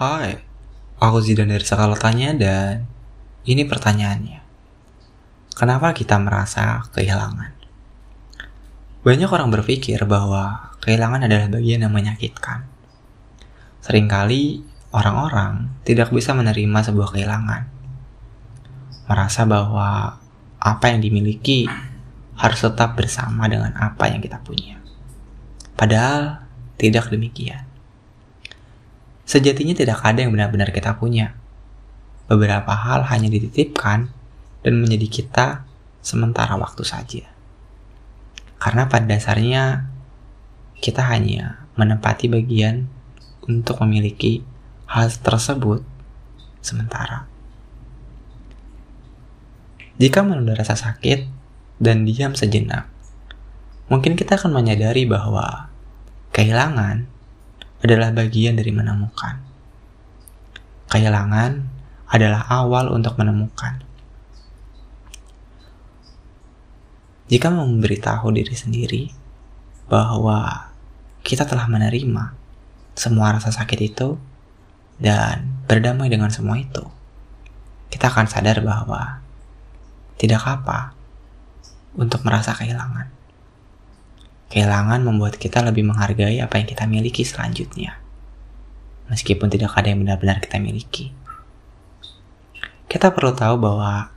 Hai, aku Zidan dari Skala Tanya dan ini pertanyaannya. Kenapa kita merasa kehilangan? Banyak orang berpikir bahwa kehilangan adalah bagian yang menyakitkan. Seringkali orang-orang tidak bisa menerima sebuah kehilangan. Merasa bahwa apa yang dimiliki harus tetap bersama dengan apa yang kita punya. Padahal tidak demikian. Sejatinya tidak ada yang benar-benar kita punya. Beberapa hal hanya dititipkan dan menjadi kita sementara waktu saja. Karena pada dasarnya kita hanya menempati bagian untuk memiliki hal tersebut sementara. Jika menunda rasa sakit dan diam sejenak, mungkin kita akan menyadari bahwa kehilangan adalah bagian dari menemukan. Kehilangan adalah awal untuk menemukan. Jika memberitahu diri sendiri bahwa kita telah menerima semua rasa sakit itu dan berdamai dengan semua itu, kita akan sadar bahwa tidak apa untuk merasa kehilangan. Kehilangan membuat kita lebih menghargai apa yang kita miliki selanjutnya. Meskipun tidak ada yang benar-benar kita miliki. Kita perlu tahu bahwa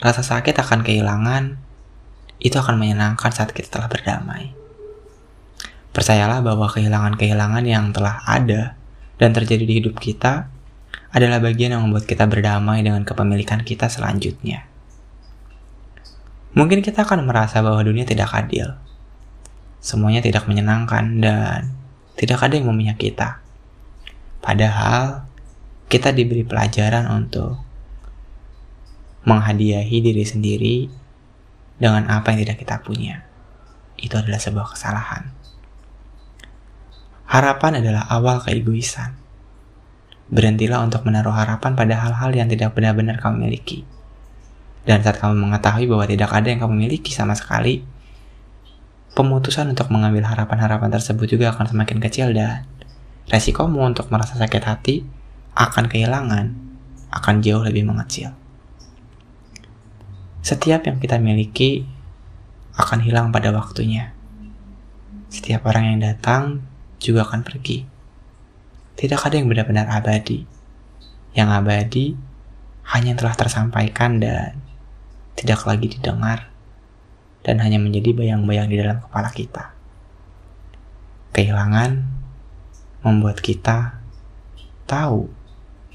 rasa sakit akan kehilangan itu akan menyenangkan saat kita telah berdamai. Percayalah bahwa kehilangan-kehilangan yang telah ada dan terjadi di hidup kita adalah bagian yang membuat kita berdamai dengan kepemilikan kita selanjutnya. Mungkin kita akan merasa bahwa dunia tidak adil, semuanya tidak menyenangkan dan tidak ada yang memihak kita. Padahal kita diberi pelajaran untuk menghadiahi diri sendiri dengan apa yang tidak kita punya. Itu adalah sebuah kesalahan. Harapan adalah awal keegoisan. Berhentilah untuk menaruh harapan pada hal-hal yang tidak benar-benar kamu miliki. Dan saat kamu mengetahui bahwa tidak ada yang kamu miliki sama sekali, pemutusan untuk mengambil harapan-harapan tersebut juga akan semakin kecil dan resikomu untuk merasa sakit hati akan kehilangan akan jauh lebih mengecil. Setiap yang kita miliki akan hilang pada waktunya. Setiap orang yang datang juga akan pergi. Tidak ada yang benar-benar abadi. Yang abadi hanya yang telah tersampaikan dan tidak lagi didengar dan hanya menjadi bayang-bayang di dalam kepala kita. Kehilangan membuat kita tahu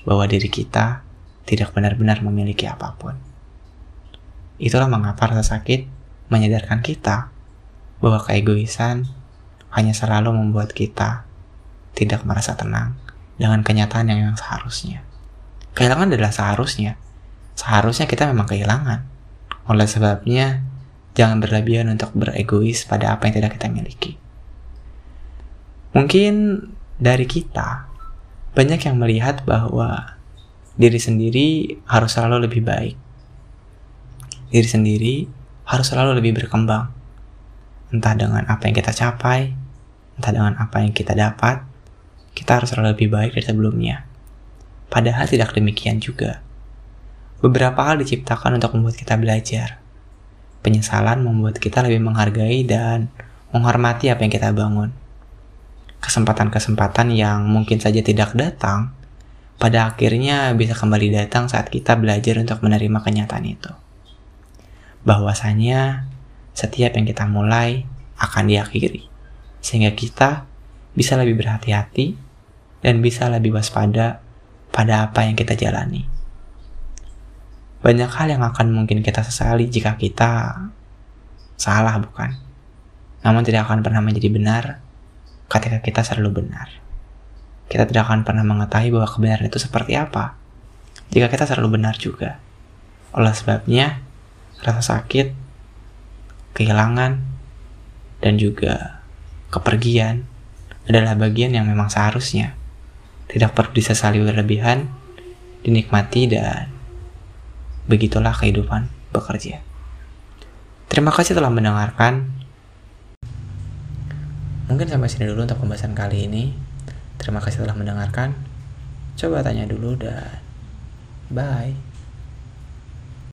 bahwa diri kita tidak benar-benar memiliki apa pun. Itulah mengapa rasa sakit menyadarkan kita bahwa keegoisan hanya selalu membuat kita tidak merasa tenang dengan kenyataan yang, yang seharusnya. Kehilangan adalah seharusnya. Seharusnya kita memang kehilangan. Oleh sebabnya, Jangan berlebihan untuk beregois pada apa yang tidak kita miliki. Mungkin dari kita, banyak yang melihat bahwa diri sendiri harus selalu lebih baik. Diri sendiri harus selalu lebih berkembang. Entah dengan apa yang kita capai, entah dengan apa yang kita dapat, kita harus selalu lebih baik dari sebelumnya. Padahal tidak demikian juga. Beberapa hal diciptakan untuk membuat kita belajar, Penyesalan membuat kita lebih menghargai dan menghormati apa yang kita bangun. Kesempatan-kesempatan yang mungkin saja tidak datang, pada akhirnya bisa kembali datang saat kita belajar untuk menerima kenyataan itu. Bahwasanya setiap yang kita mulai akan diakhiri, sehingga kita bisa lebih berhati-hati dan bisa lebih waspada pada apa yang kita jalani. Banyak hal yang akan mungkin kita sesali jika kita salah, bukan? Namun tidak akan pernah menjadi benar ketika kita selalu benar. Kita tidak akan pernah mengetahui bahwa kebenaran itu seperti apa jika kita selalu benar juga. Oleh sebabnya, rasa sakit, kehilangan, dan juga kepergian adalah bagian yang memang seharusnya tidak perlu disesali berlebihan, dinikmati dan begitulah kehidupan bekerja. Terima kasih telah mendengarkan. Mungkin sampai sini dulu untuk pembahasan kali ini. Terima kasih telah mendengarkan. Coba tanya dulu dan bye.